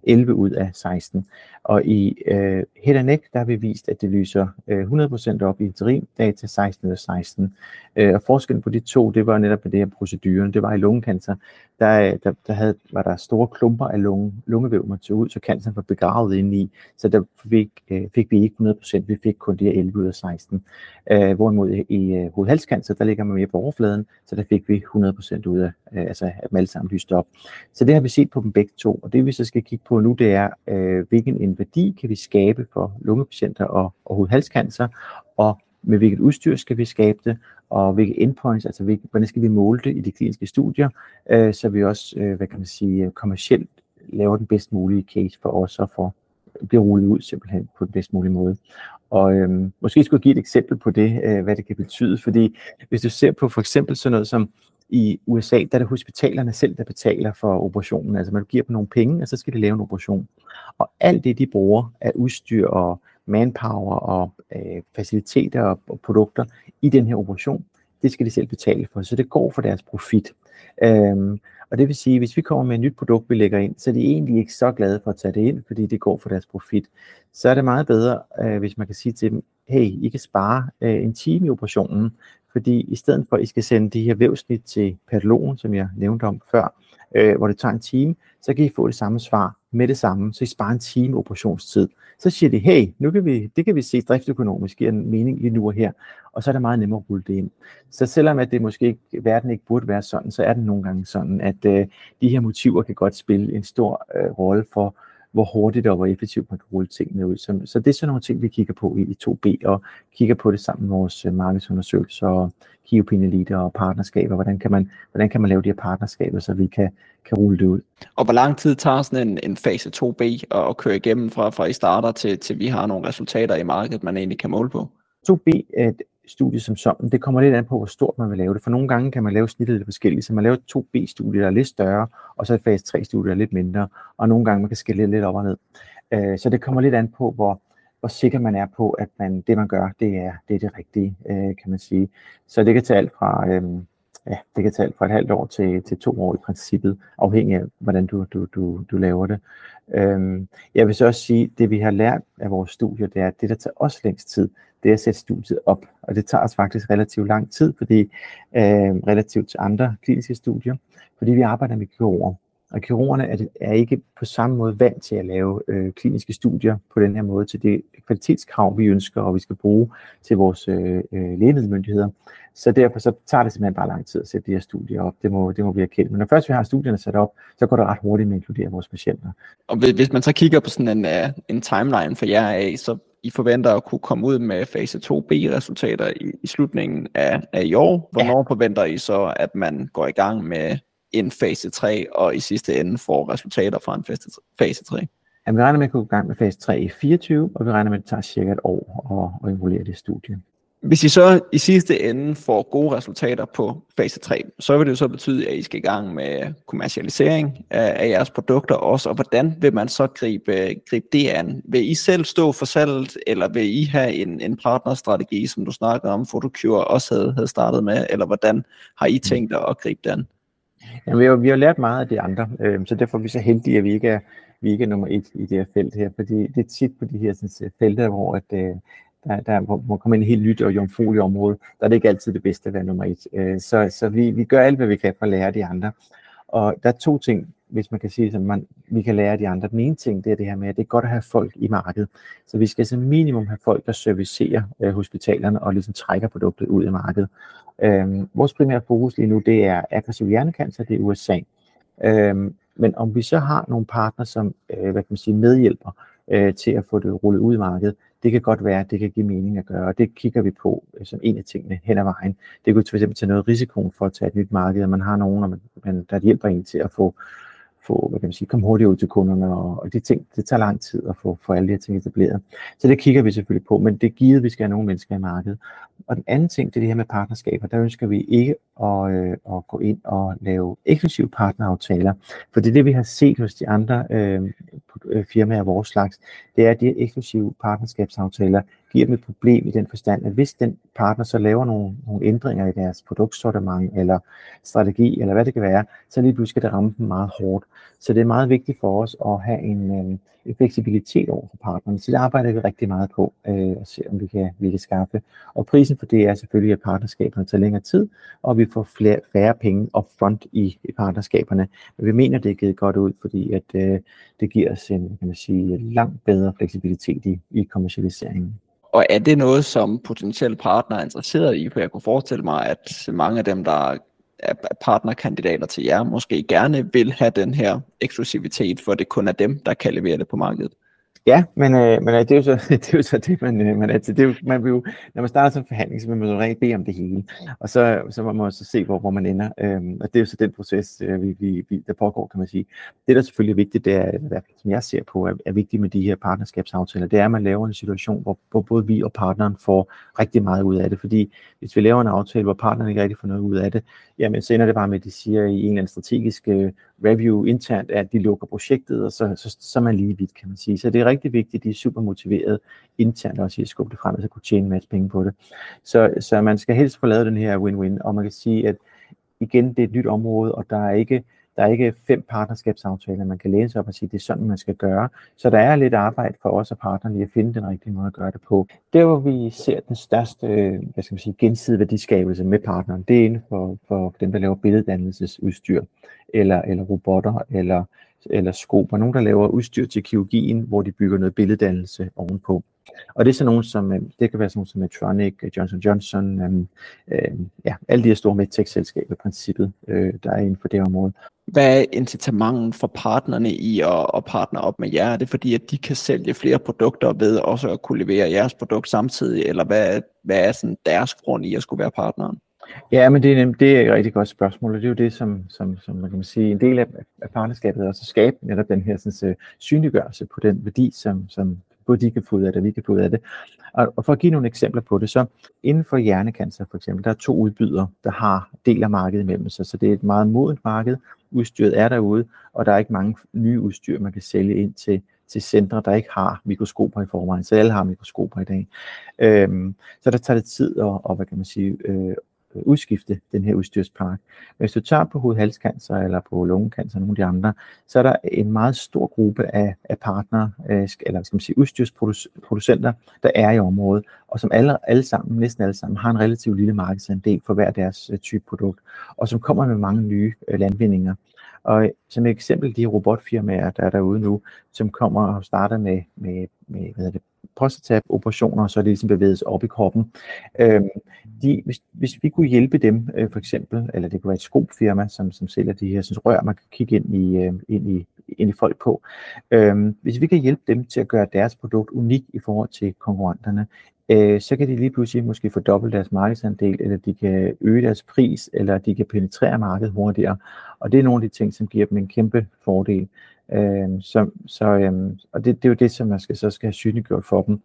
11 ud af 16. Og i øh, head and neck, der har vi vist, at det lyser øh, 100% op i interim data 16 ud af 16. Øh, og forskellen på de to, det var netop på det her proceduren, det var i lungekancer, der, der, der havde, var der store klumper af lunge, lungevæv, man tog ud, så canceren var begravet inde i, så der fik, øh, fik vi ikke 100%, vi fik kun de her 11 ud af 16. Øh, hvorimod i øh, hovedhalscancer, der ligger man mere på overfladen, så der fik vi 100% ud af, øh, altså at dem alle sammen lyste op. Så det har vi set på dem begge to, og det vi så skal kigge på nu, det er, øh, hvilken en værdi kan vi skabe for lungepatienter og, og hovedhalscancer, og med hvilket udstyr skal vi skabe det, og hvilke endpoints, altså hvilke, hvordan skal vi måle det i de kliniske studier, øh, så vi også, øh, hvad kan man sige, øh, kommercielt laver den bedst mulige case for os og for blive rullet ud simpelthen på den bedst mulige måde. Og øhm, måske skulle jeg give et eksempel på det, øh, hvad det kan betyde, fordi hvis du ser på for eksempel sådan noget som i USA, der er det hospitalerne selv, der betaler for operationen. Altså man giver dem nogle penge, og så skal de lave en operation. Og alt det, de bruger af udstyr og manpower og øh, faciliteter og, og produkter i den her operation, det skal de selv betale for, så det går for deres profit. Øhm, og det vil sige, at hvis vi kommer med et nyt produkt, vi lægger ind, så er de egentlig ikke så glade for at tage det ind, fordi det går for deres profit. Så er det meget bedre, øh, hvis man kan sige til dem, hey, I kan spare øh, en time i operationen, fordi i stedet for, at I skal sende de her vævsnit til patologen, som jeg nævnte om før, øh, hvor det tager en time, så kan I få det samme svar med det samme, så I sparer en time operationstid. Så siger de, hey, nu kan vi, det kan vi se driftøkonomisk giver en mening lige nu og her, og så er det meget nemmere at rulle det ind. Så selvom at det måske ikke, verden ikke burde være sådan, så er det nogle gange sådan, at øh, de her motiver kan godt spille en stor øh, rolle for, hvor hurtigt og hvor effektivt man kan rulle tingene ud. Så, så det er sådan nogle ting, vi kigger på i, i 2B, og kigger på det sammen med vores øh, markedsundersøgelser og key opinion leader og partnerskaber. Hvordan kan man, hvordan kan man lave de her partnerskaber, så vi kan, kan rulle det ud. Og hvor lang tid tager sådan en, en fase 2B at, at køre igennem fra, fra I starter til, til vi har nogle resultater i markedet, man egentlig kan måle på? 2B er et studie som sådan. Det kommer lidt an på, hvor stort man vil lave det. For nogle gange kan man lave snittet lidt forskelligt, så man laver et 2B-studie, der er lidt større, og så et fase 3-studie, der er lidt mindre, og nogle gange man kan skille lidt op og ned. Øh, så det kommer lidt an på, hvor, hvor sikker man er på, at man, det man gør, det er det, er det rigtige, øh, kan man sige. Så det kan tage alt fra, øh, ja, det kan tage alt fra et halvt år til, til to år i princippet, afhængig af, hvordan du, du, du, du laver det. Øh, jeg vil så også sige, det vi har lært af vores studier, det er, at det, der tager os længst tid, det er at sætte studiet op. Og det tager os faktisk relativt lang tid, fordi øh, relativt til andre kliniske studier, fordi vi arbejder med kirurger. Og kirurgerne er, er ikke på samme måde vant til at lave øh, kliniske studier på den her måde til det kvalitetskrav, vi ønsker, og vi skal bruge til vores øh, øh, lægemiddelmyndigheder. Så derfor så tager det simpelthen bare lang tid at sætte de her studier op. Det må, det må vi erkende. Men når først vi har studierne sat op, så går det ret hurtigt med at inkludere vores patienter. Og hvis man så kigger på sådan en, uh, en timeline for jer af, så I forventer at kunne komme ud med fase 2B-resultater i, i slutningen af, af i år. Hvornår ja. forventer I så, at man går i gang med en fase 3, og i sidste ende får resultater fra en fase, fase 3? Ja, vi regner med at gå i gang med fase 3 i 24, og vi regner med, at det tager cirka et år at, at involvere det studie. Hvis I så i sidste ende får gode resultater på fase 3, så vil det jo så betyde, at I skal i gang med kommercialisering af, jeres produkter også, og hvordan vil man så gribe, gribe det an? Vil I selv stå for salget, eller vil I have en, en partnerstrategi, som du snakker om, Photocure også havde, havde startet med, eller hvordan har I tænkt jer at gribe det Jamen, vi, har, vi har lært meget af de andre, øh, så derfor er vi så heldige, at vi ikke er, vi ikke er nummer et i det her felt her, fordi det er tit på de her sådan, øh, felter, hvor at, øh, der, der man kommer ind i helt nyt og jomfrueligt område, der er det ikke altid det bedste at være nummer et. Øh, så så vi, vi gør alt, hvad vi kan for at lære de andre. Og der er to ting, hvis man kan sige, at man, vi kan lære de andre. Den ene ting, det er det her med, at det er godt at have folk i markedet. Så vi skal som minimum have folk, der servicerer øh, hospitalerne og ligesom trækker produktet ud i markedet. Øhm, vores primære fokus lige nu, det er aggressiv hjernekancer, det er USA. Øhm, men om vi så har nogle partner, som øh, hvad kan man sige, medhjælper øh, til at få det rullet ud i markedet, det kan godt være, at det kan give mening at gøre, og det kigger vi på øh, som en af tingene hen ad vejen. Det kunne fx tage noget risikoen for at tage et nyt marked, at man har nogen, og man, der hjælper en til at få få, hvad kan man sige, komme hurtigt ud til kunderne, og, og de ting, det tager lang tid at få, få alle de her ting etableret. Så det kigger vi selvfølgelig på, men det er givet, at vi skal have nogle mennesker i markedet. Og den anden ting, det er det her med partnerskaber. Der ønsker vi ikke at, øh, at gå ind og lave eksklusive partneraftaler, for det er det, vi har set hos de andre øh, øh firmaer af vores slags, det er, at de eksklusive partnerskabsaftaler giver dem et problem i den forstand, at hvis den partner så laver nogle, nogle ændringer i deres produktsortiment eller strategi, eller hvad det kan være, så lige pludselig skal det ramme dem meget hårdt. Så det er meget vigtigt for os at have en, øh, en fleksibilitet over for partnerne. Så det arbejder vi rigtig meget på øh, at se, om vi kan, vi kan skaffe. Og prisen for det er selvfølgelig, at partnerskaberne tager længere tid, og vi får flere, færre penge upfront i, i partnerskaberne. Men vi mener, det er givet godt ud, fordi at, øh, det giver os en kan man sige, langt bedre fleksibilitet i, i kommercialiseringen. Og er det noget, som potentielle partnere er interesseret i? For jeg kunne forestille mig, at mange af dem, der er partnerkandidater til jer, måske gerne vil have den her eksklusivitet, for det kun er dem, der kan levere det på markedet. Ja, men, øh, men øh, det, er jo så, *laughs* det er jo så det, man, øh, man, altså, det er jo, man vil jo, når man starter som forhandling, så vil man jo rent bede om det hele, og så, så må man så se, hvor, hvor man ender, øhm, og det er jo så den proces, øh, vi, vi, vi, der pågår, kan man sige. Det, der selvfølgelig er vigtigt, det er, hvad, som jeg ser på, er, er vigtigt med de her partnerskabsaftaler, det er, at man laver en situation, hvor, hvor både vi og partneren får rigtig meget ud af det, fordi hvis vi laver en aftale, hvor partneren ikke rigtig får noget ud af det, jamen så ender det bare med, at de siger i en eller anden strategisk øh, review internt, at de lukker projektet, og så, så, så er man lige vidt, kan man sige. Så det er rigtig vigtigt, de er super motiveret internt også i at skubbe det frem, og så kunne tjene en masse penge på det. Så, så man skal helst få lavet den her win-win, og man kan sige, at igen, det er et nyt område, og der er ikke der er ikke fem partnerskabsaftaler, man kan læne sig op og sige, det er sådan, man skal gøre. Så der er lidt arbejde for os og partnerne i at finde den rigtige måde at gøre det på. Der, hvor vi ser den største hvad skal man sige, gensidige værdiskabelse med partneren, det er inden for, for dem, der laver billeddannelsesudstyr, eller, eller robotter, eller, eller skoper. Nogen, der laver udstyr til kirurgien, hvor de bygger noget billeddannelse ovenpå. Og det er så nogen som, øh, det kan være sådan nogen som Medtronic, øh, Johnson Johnson, øhm, øhm, ja, alle de her store medtech-selskaber i princippet, øh, der er inden for det område. Hvad er incitamenten for partnerne i at, at partner op med jer? Er det fordi, at de kan sælge flere produkter ved også at kunne levere jeres produkt samtidig, eller hvad, hvad er sådan deres grund i at skulle være partneren? Ja, men det er, det er et rigtig godt spørgsmål, og det er jo det, som, som, som man kan sige, en del af, af partnerskabet er også at skabe netop den her sådan, øh, synliggørelse på den værdi, som, som både de kan få ud af det, og vi kan få ud af det. Og, og for at give nogle eksempler på det, så inden for hjernekancer for eksempel, der er to udbydere, der har del af markedet imellem sig, så det er et meget modent marked, udstyret er derude, og der er ikke mange nye udstyr, man kan sælge ind til, til centre, der ikke har mikroskoper i forvejen, så alle har mikroskoper i dag. Øhm, så der tager det tid at, og, hvad kan man sige, øh, Øh, udskifte den her udstyrspark. Hvis du tager på hovedhalskancer eller på lungekancer, nogle af de andre, så er der en meget stor gruppe af, af partnere, øh, eller skal man sige udstyrsproducenter, der er i området, og som alle, alle sammen, næsten alle sammen, har en relativt lille markedsandel for hver deres øh, type produkt, og som kommer med mange nye øh, landvindinger. Og øh, som et eksempel, de robotfirmaer, der er derude nu, som kommer og starter med, med, med hvad det, prostataoperationer, så er det ligesom bevæget sig op i kroppen. Øhm, de, hvis, hvis vi kunne hjælpe dem, øh, for eksempel, eller det kunne være et skobfirma, som, som sælger de her sådan, rør, man kan kigge ind i, øh, ind i, ind i folk på. Øhm, hvis vi kan hjælpe dem til at gøre deres produkt unik i forhold til konkurrenterne, øh, så kan de lige pludselig måske fordoble deres markedsandel, eller de kan øge deres pris, eller de kan penetrere markedet hurtigere. Og det er nogle af de ting, som giver dem en kæmpe fordel. Øh, så, så, øh, og det, det er jo det, som man skal, så skal have synliggjort for dem.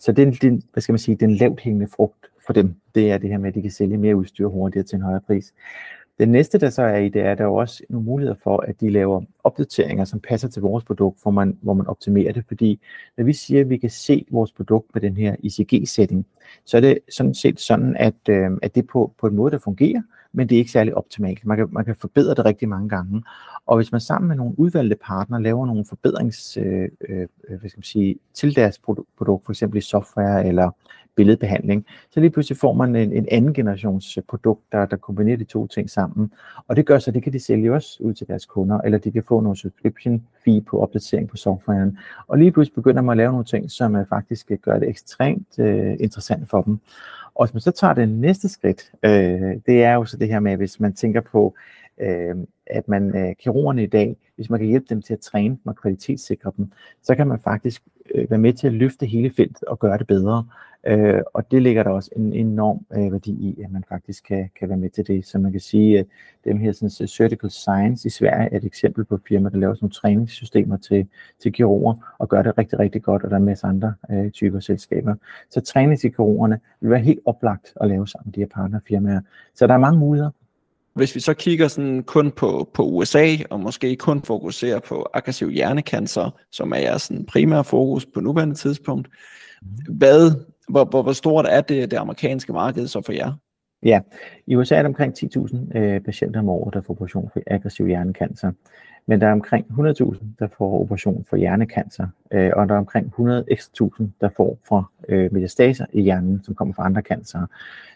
Så det den, hvad skal man sige, den lavt hængende frugt for dem, det er det her med, at de kan sælge mere udstyr hurtigere til en højere pris. Den næste, der så er i det, er, at der er også nogle muligheder for, at de laver opdateringer, som passer til vores produkt, hvor man, hvor man optimerer det. Fordi når vi siger, at vi kan se vores produkt med den her ICG-setting, så er det sådan set sådan, at, øh, at det på, på en måde, der fungerer, men det er ikke særlig optimalt. Man kan, man kan forbedre det rigtig mange gange. Og hvis man sammen med nogle udvalgte partnere laver nogle forbedrings øh, øh, hvad skal man sige, til deres produkt, for eksempel i software eller billedbehandling, så lige pludselig får man en, en anden generations øh, produkt, der, der kombinerer de to ting sammen. Og det gør så, at det kan de sælge også ud til deres kunder, eller de kan få nogle subscription fee på opdatering på softwaren. Og lige pludselig begynder man at lave nogle ting, som uh, faktisk øh, gør det ekstremt uh, interessant for dem. Og hvis man så tager det næste skridt, øh, det er jo så det her med, hvis man tænker på, øh, at man øh, kirurgerne i dag, hvis man kan hjælpe dem til at træne dem og kvalitetssikre dem, så kan man faktisk øh, være med til at løfte hele feltet og gøre det bedre. Øh, og det ligger der også en enorm øh, værdi i, at man faktisk kan, kan være med til det. Så man kan sige, at dem her sådan, Surgical Science i Sverige er et eksempel på et firma, der laver sådan nogle træningssystemer til, til kirurger og gør det rigtig, rigtig godt, og der er en masse andre øh, typer selskaber. Så træning til kirurgerne vil være helt oplagt at lave sammen med de her partnerfirmaer. Så der er mange muligheder. Hvis vi så kigger sådan kun på, på USA, og måske kun fokuserer på aggressiv hjernekancer, som er jeres sådan primære fokus på nuværende tidspunkt, hvad Hvor, hvor, hvor stort er det, det amerikanske marked så for jer? Ja, i USA er der omkring 10.000 øh, patienter om året, der får operation for aggressiv hjernekancer. Men der er omkring 100.000, der får operation for hjernekancer, øh, og der er omkring 100 ekstra der får fra øh, metastaser i hjernen, som kommer fra andre cancer.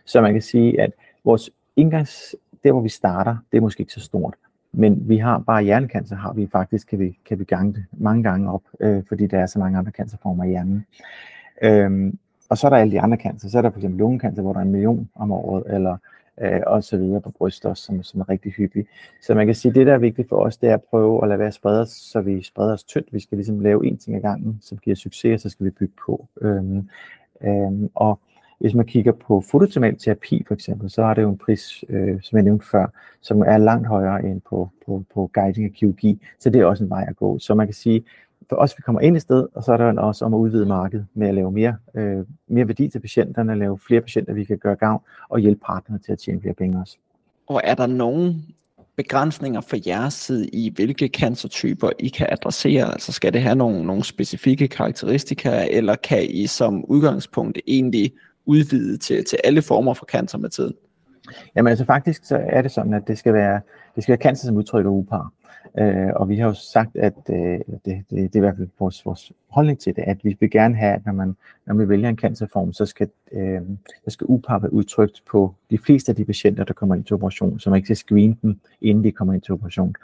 Så man kan sige, at vores indgangs, der hvor vi starter, det er måske ikke så stort. Men vi har bare hjernekancer, har vi faktisk, kan vi, kan vi gange det mange gange op, øh, fordi der er så mange andre cancerformer i hjernen. Øhm, og så er der alle de andre cancer. Så er der for eksempel lungekancer, hvor der er en million om året, eller øh, og så videre på bryst også, som, som er rigtig hyppig. Så man kan sige, at det, der er vigtigt for os, det er at prøve at lade være sprede os, så vi spreder os tyndt. Vi skal ligesom lave en ting ad gangen, som giver succes, og så skal vi bygge på. Øhm, øhm, og hvis man kigger på fototermalterapi for eksempel, så har det jo en pris, øh, som jeg nævnte før, som er langt højere end på, på, på guiding af kirurgi, så det er også en vej at gå. Så man kan sige, for os, vi kommer ind i sted, og så er der også om at udvide markedet med at lave mere, øh, mere værdi til patienterne, lave flere patienter, vi kan gøre gavn, og hjælpe partnerne til at tjene flere penge også. Og er der nogen begrænsninger for jeres side i, hvilke cancertyper I kan adressere? Altså skal det have nogle, nogle specifikke karakteristika, eller kan I som udgangspunkt egentlig udvidet til, til alle former for cancer med tiden? Jamen altså faktisk så er det sådan, at det skal være, det skal være cancer, som udtrykker upar. Øh, og vi har jo sagt, at øh, det, det, det er i hvert fald vores, vores holdning til det, at vi vil gerne have, at når man, når man vælger en cancerform, så skal, øh, så skal upar være udtrykt på de fleste af de patienter, der kommer ind til operation, så man ikke skal screene dem, inden de kommer ind til operation.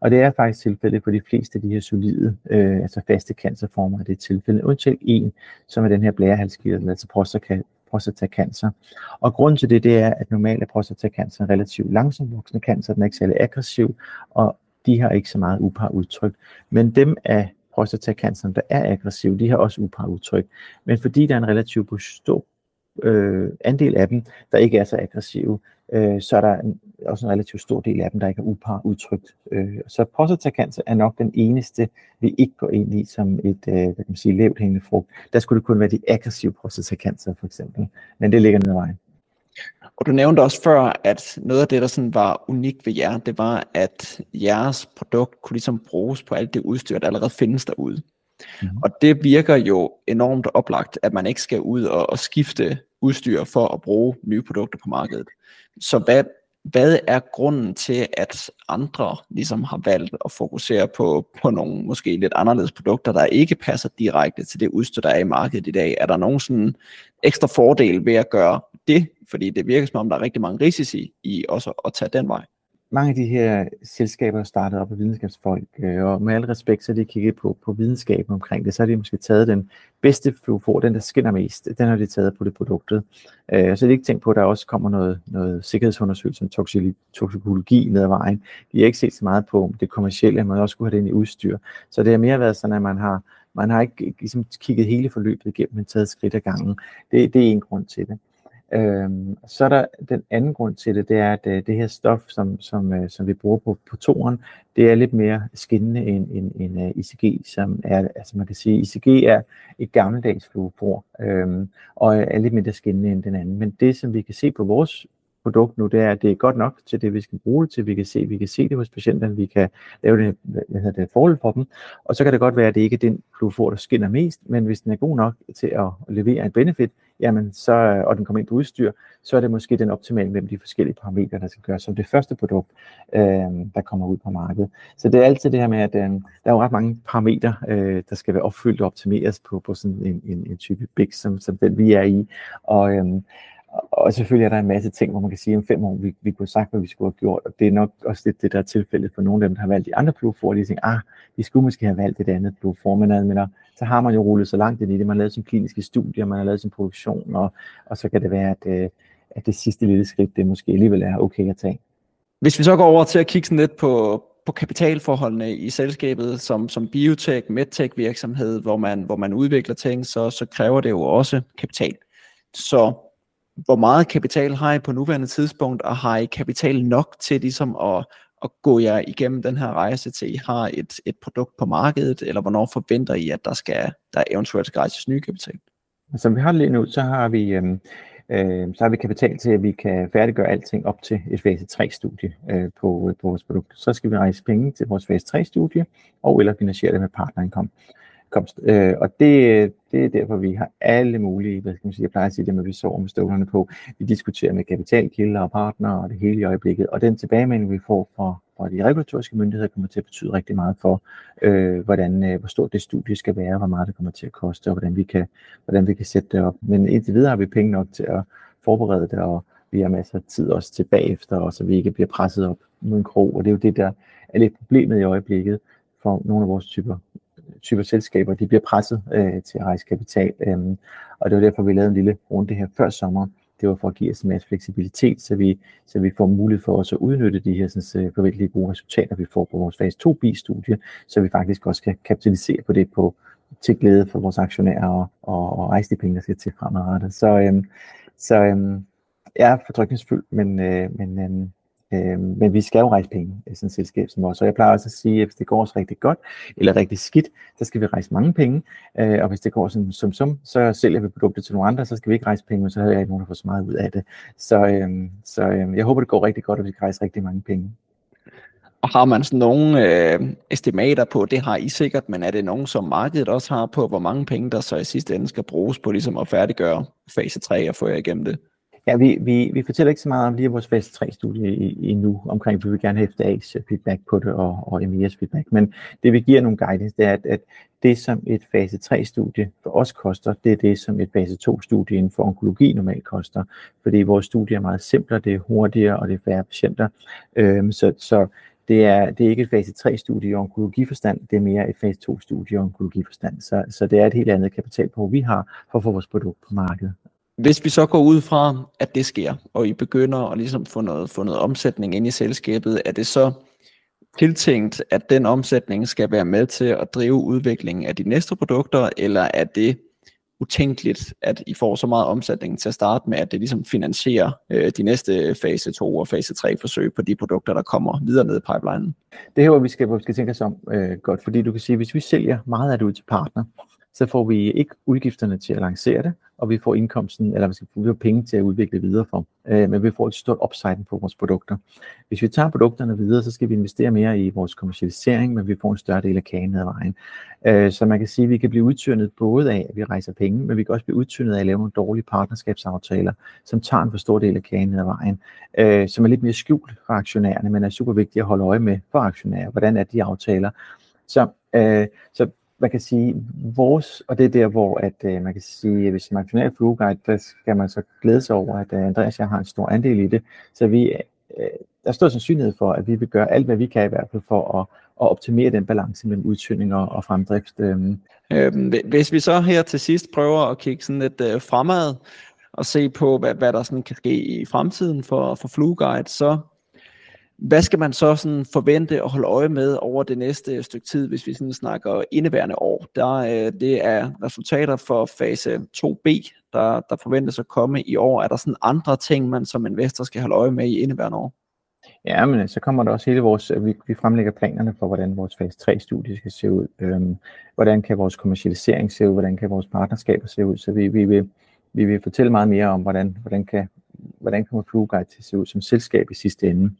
Og det er faktisk tilfældet på de fleste af de her solide, øh, altså faste cancerformer, det er tilfældet, undtagen en, som er den her blærehalskirtel, altså prostata, prostatacancer. Og grunden til det, det er, at normalt er prostatacancer en relativt langsomt voksende cancer, den er ikke særlig aggressiv, og de har ikke så meget upar udtryk. Men dem af prostatacancer, der er aggressive, de har også upar udtryk. Men fordi der er en relativt stor øh, andel af dem, der ikke er så aggressive, øh, så er der en, også en relativt stor del af dem, der ikke er upar udtrykt. Øh, så prostatacancer er nok den eneste, vi ikke går ind i som et øh, hvad kan man sige, lavt hængende frugt. Der skulle det kun være de aggressive prostatacancer for eksempel, men det ligger ned ad vejen. Og du nævnte også før, at noget af det, der sådan var unikt ved jer, det var, at jeres produkt kunne ligesom bruges på alt det udstyr, der allerede findes derude. Mm. Og det virker jo enormt oplagt, at man ikke skal ud og, og skifte udstyr for at bruge nye produkter på markedet. Så hvad, hvad er grunden til, at andre ligesom har valgt at fokusere på, på nogle måske lidt anderledes produkter, der ikke passer direkte til det udstyr, der er i markedet i dag? Er der nogen sådan ekstra fordel ved at gøre det? Fordi det virker som om, der er rigtig mange risici i også at tage den vej mange af de her selskaber startede startet op af videnskabsfolk, øh, og med al respekt, så har de kigget på, på videnskaben omkring det, så har de måske taget den bedste fluofor, den der skinner mest, den har de taget på det produktet. Øh, så har de ikke tænkt på, at der også kommer noget, noget sikkerhedsundersøgelse om toksikologi ned ad vejen. De har ikke set så meget på det kommercielle, man også skulle have det ind i udstyr. Så det har mere været sådan, at man har, man har ikke ligesom kigget hele forløbet igennem, men taget skridt ad gangen. Det, det er en grund til det. Øhm, så er der den anden grund til det, det er, at øh, det her stof, som, som, øh, som vi bruger på, på toren, det er lidt mere skinnende end, end, end øh, uh, ICG, som er, altså man kan sige, ICG er et gammeldags fluofor, øhm, og er lidt mindre skinnende end den anden. Men det, som vi kan se på vores produkt nu, det er, at det er godt nok til det, vi skal bruge det til. Vi kan se, vi kan se det hos patienterne, vi kan lave det, hvad hedder det forhold for dem. Og så kan det godt være, at det ikke er den fluofor, der skinner mest, men hvis den er god nok til at levere en benefit, jamen så, øh, og den kommer ind på udstyr, så er det måske den optimale mellem de forskellige parametre, der skal gøres som det første produkt, øh, der kommer ud på markedet. Så det er altid det her med, at øh, der er jo ret mange parametre, øh, der skal være opfyldt og optimeres på, på sådan en, en, en type big, som, som den vi er i. Og, øh, og selvfølgelig er der en masse ting, hvor man kan sige, at om fem år, vi, vi kunne have sagt, hvad vi skulle have gjort, og det er nok også lidt det, der er tilfældet for nogle af dem, der har valgt de andre fluofor, de tænker, ah, vi skulle måske have valgt et andet fluofor, men, men så har man jo rullet så langt ind i det, man har lavet sin kliniske studier, man har lavet sin produktion, og, og så kan det være, at, øh, at det sidste lille skridt, det måske alligevel er okay at tage. Hvis vi så går over til at kigge sådan lidt på, på kapitalforholdene i selskabet som, som biotech, medtech virksomhed, hvor man, hvor man udvikler ting, så, så kræver det jo også kapital. Så hvor meget kapital har I på nuværende tidspunkt, og har I kapital nok til ligesom at, at gå jer igennem den her rejse til I har et, et produkt på markedet, eller hvornår forventer I, at der skal der eventuelt skal rejses ny kapital? Som vi har lige nu, så har vi øhm, øh, så har vi kapital til, at vi kan færdiggøre alting op til et fase 3-studie øh, på, på vores produkt. Så skal vi rejse penge til vores fase 3-studie, og eller finansiere det med partnerindkom komst. Øh, og det, det er derfor, vi har alle mulige, hvad skal man sige, jeg plejer at sige det med, at vi sover med støvlerne på. Vi diskuterer med kapitalkilder og partnere og det hele i øjeblikket. Og den tilbagemelding, vi får fra, fra de regulatoriske myndigheder, kommer til at betyde rigtig meget for, øh, hvordan, øh, hvor stort det studie skal være, hvor meget det kommer til at koste, og hvordan vi kan, hvordan vi kan sætte det op. Men indtil videre har vi penge nok til at forberede det, og vi har masser af tid også tilbage efter, og så vi ikke bliver presset op mod en krog. Og det er jo det, der er lidt problemet i øjeblikket for nogle af vores typer typer selskaber, de bliver presset øh, til at rejse kapital. Øh, og det var derfor, vi lavede en lille runde her før sommer. Det var for at give os en masse fleksibilitet, så vi, så vi får mulighed for også at udnytte de her sådan, øh, forventelige gode resultater, vi får på vores fase 2B-studie, så vi faktisk også kan kapitalisere på det på, til glæde for vores aktionærer og, og, og rejse de penge, der skal til fremadrettet. Så, øhm, så øhm, jeg er fortrykningsfuld, men, øh, men øh, Øh, men vi skal jo rejse penge i sådan et selskab som vores. Og jeg plejer også at sige, at hvis det går os rigtig godt, eller rigtig skidt, så skal vi rejse mange penge. Øh, og hvis det går som som, som så sælger vi produktet til nogle andre, så skal vi ikke rejse penge, men så har jeg ikke nogen, der får så meget ud af det. Så, øh, så øh, jeg håber, det går rigtig godt, at vi kan rejse rigtig mange penge. Og har man sådan nogle øh, estimater på, det har I sikkert, men er det nogen, som markedet også har på, hvor mange penge, der så i sidste ende skal bruges på ligesom at færdiggøre fase 3 og få jer igennem det? Ja, vi, vi, vi fortæller ikke så meget om lige vores fase 3-studie endnu, omkring, vi vil gerne have FDA's øh, feedback på det og, og MES feedback, men det vi giver nogle guidance, det er, at, at det som et fase 3-studie for os koster, det er det, som et fase 2-studie inden for onkologi normalt koster, fordi vores studie er meget simplere, det er hurtigere, og det er færre patienter, øhm, så, så det er, det er ikke et fase 3-studie i onkologiforstand, det er mere et fase 2-studie i onkologiforstand. Så, så det er et helt andet kapitalbehov, vi har for at få vores produkt på markedet. Hvis vi så går ud fra, at det sker, og I begynder at ligesom få noget, få noget omsætning ind i selskabet, er det så tiltænkt, at den omsætning skal være med til at drive udviklingen af de næste produkter, eller er det utænkeligt, at I får så meget omsætning til at starte med, at det ligesom finansierer øh, de næste fase 2 og fase 3 forsøg på de produkter, der kommer videre ned i pipelinen? Det her, hvor vi skal, hvor vi skal tænke os om øh, godt, fordi du kan sige, hvis vi sælger meget af det ud til partner, så får vi ikke udgifterne til at lancere det, og vi får indkomsten, eller vi skal bruge penge til at udvikle videre for. Øh, men vi får et stort upside på vores produkter. Hvis vi tager produkterne videre, så skal vi investere mere i vores kommercialisering, men vi får en større del af kagen ad vejen. Øh, så man kan sige, at vi kan blive udtyndet både af, at vi rejser penge, men vi kan også blive udtyndet af at lave nogle dårlige partnerskabsaftaler, som tager en for stor del af kagen ad vejen, øh, som er lidt mere skjult for aktionærerne, men er super vigtigt at holde øje med for aktionærer. Hvordan er de aftaler? Så, øh, så man kan sige, vores, og det er der, hvor at, øh, man kan sige, at hvis man er flueguide, der skal man så glæde sig over, at øh, Andreas jeg har en stor andel i det. Så vi, øh, der er stor sandsynlighed for, at vi vil gøre alt, hvad vi kan i hvert fald for at, at optimere den balance mellem udtynding og, og fremdrift. Øh. øhm, hvis vi så her til sidst prøver at kigge sådan lidt øh, fremad, og se på, hvad, hvad der sådan kan ske i fremtiden for, for FlueGuide, så hvad skal man så sådan forvente og holde øje med over det næste stykke tid, hvis vi sådan snakker indeværende år? Der, øh, det er resultater for fase 2B, der, der forventes at komme i år. Er der sådan andre ting, man som investor skal holde øje med i indeværende år? Ja, men øh, så kommer der også hele vores, øh, vi, vi fremlægger planerne for, hvordan vores fase 3-studie skal se ud. Øhm, hvordan kan vores kommercialisering se ud? Hvordan kan vores partnerskaber se ud? Så vi, vi, vil, vi vil fortælle meget mere om, hvordan, hvordan kan hvordan kommer FlueGuide til at se ud som selskab i sidste ende.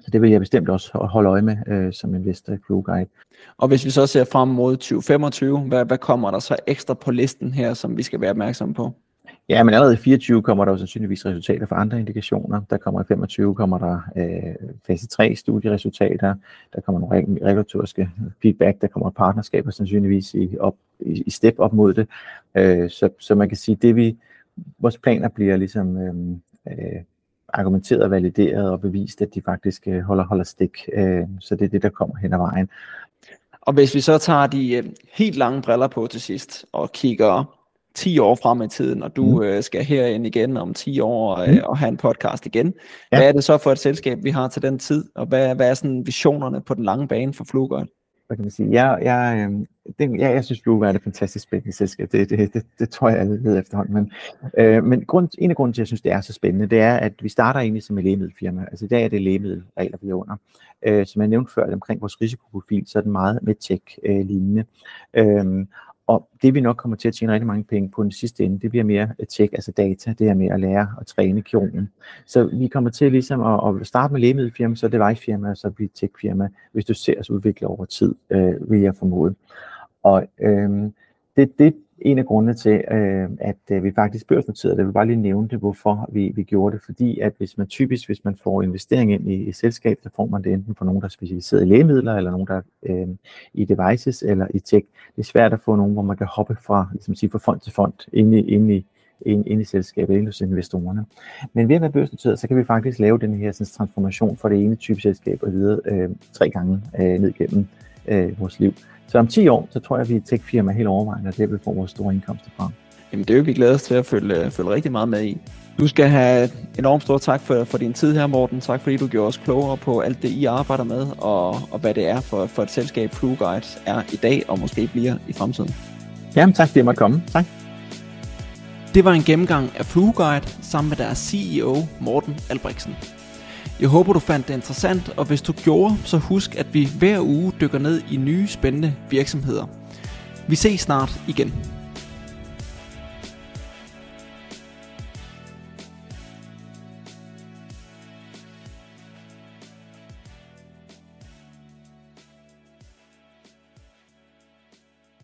Så det vil jeg bestemt også holde øje med øh, som investor i Guide. Og hvis vi så ser frem mod 2025, hvad, hvad kommer der så ekstra på listen her, som vi skal være opmærksomme på? Ja, men allerede i 24 kommer der jo sandsynligvis resultater for andre indikationer. Der kommer i 25 kommer der øh, fase 3 studieresultater, der kommer nogle regulatoriske feedback, der kommer partnerskaber sandsynligvis i, op, i, i step op mod det. Øh, så, så man kan sige, det vi, vores planer bliver ligesom øh, øh, argumenteret, valideret og bevist, at de faktisk øh, holder, holder stik. Øh, så det er det, der kommer hen ad vejen. Og hvis vi så tager de øh, helt lange briller på til sidst, og kigger 10 år frem i tiden, og du mm. øh, skal herind igen om 10 år øh, mm. og have en podcast igen. Ja. Hvad er det så for et selskab, vi har til den tid, og hvad, hvad er sådan visionerne på den lange bane for Flugøjt? Hvad kan man sige, jeg, jeg, øh, det, jeg, jeg synes, Blue er et fantastisk spændende selskab. Det, det, det, det tror jeg, alle ved efterhånden. Men, øh, men grund, en af grunden til, at jeg synes, det er så spændende, det er, at vi starter egentlig som et lægemiddelfirma. Altså i dag er det lægemiddelregler, vi er under. Øh, som jeg nævnte før, omkring vores risikoprofil, så er den meget med tech-lignende. Øh, og det vi nok kommer til at tjene rigtig mange penge på den sidste ende, det bliver mere øh, tech, altså data, det er mere at lære og træne kjolen. Så vi kommer til ligesom at, at starte med lægemiddelfirma, så device-firma, og så blive tech-firma, hvis du ser os udvikle over tid, øh, vil jeg formode. Og øh, det, det en af grundene til, øh, at øh, vi faktisk børsnoterede det. Vil bare lige nævne det, hvorfor vi, vi gjorde det. Fordi at hvis man typisk, hvis man får investering ind i, i selskab, så får man det enten fra nogen, der er specialiseret i lægemidler, eller nogen, der er øh, i devices, eller i tech. Det er svært at få nogen, hvor man kan hoppe fra, ligesom sige, fra fond til fond, ind i, ind i, ind, ind i selskabet, ind hos investorerne. Men ved at være børsnoteret, så kan vi faktisk lave den her sådan, transformation fra det ene type selskab og videre øh, tre gange øh, ned gennem øh, vores liv. Så om 10 år, så tror jeg, at vi er tech-firma helt overvejende, og det vil få vores store indkomster fra. Jamen det er jo vi glæder os til at følge, følge rigtig meget med i. Du skal have enormt stor tak for, for din tid her, Morten. Tak fordi du gjorde os klogere på alt det, I arbejder med, og, og hvad det er for, for et selskab, Guide er i dag, og måske bliver i fremtiden. Jamen tak, fordi jeg måtte komme. Tak. Det var en gennemgang af Guide sammen med deres CEO, Morten Albrechtsen. Jeg håber, du fandt det interessant, og hvis du gjorde, så husk, at vi hver uge dykker ned i nye spændende virksomheder. Vi ses snart igen.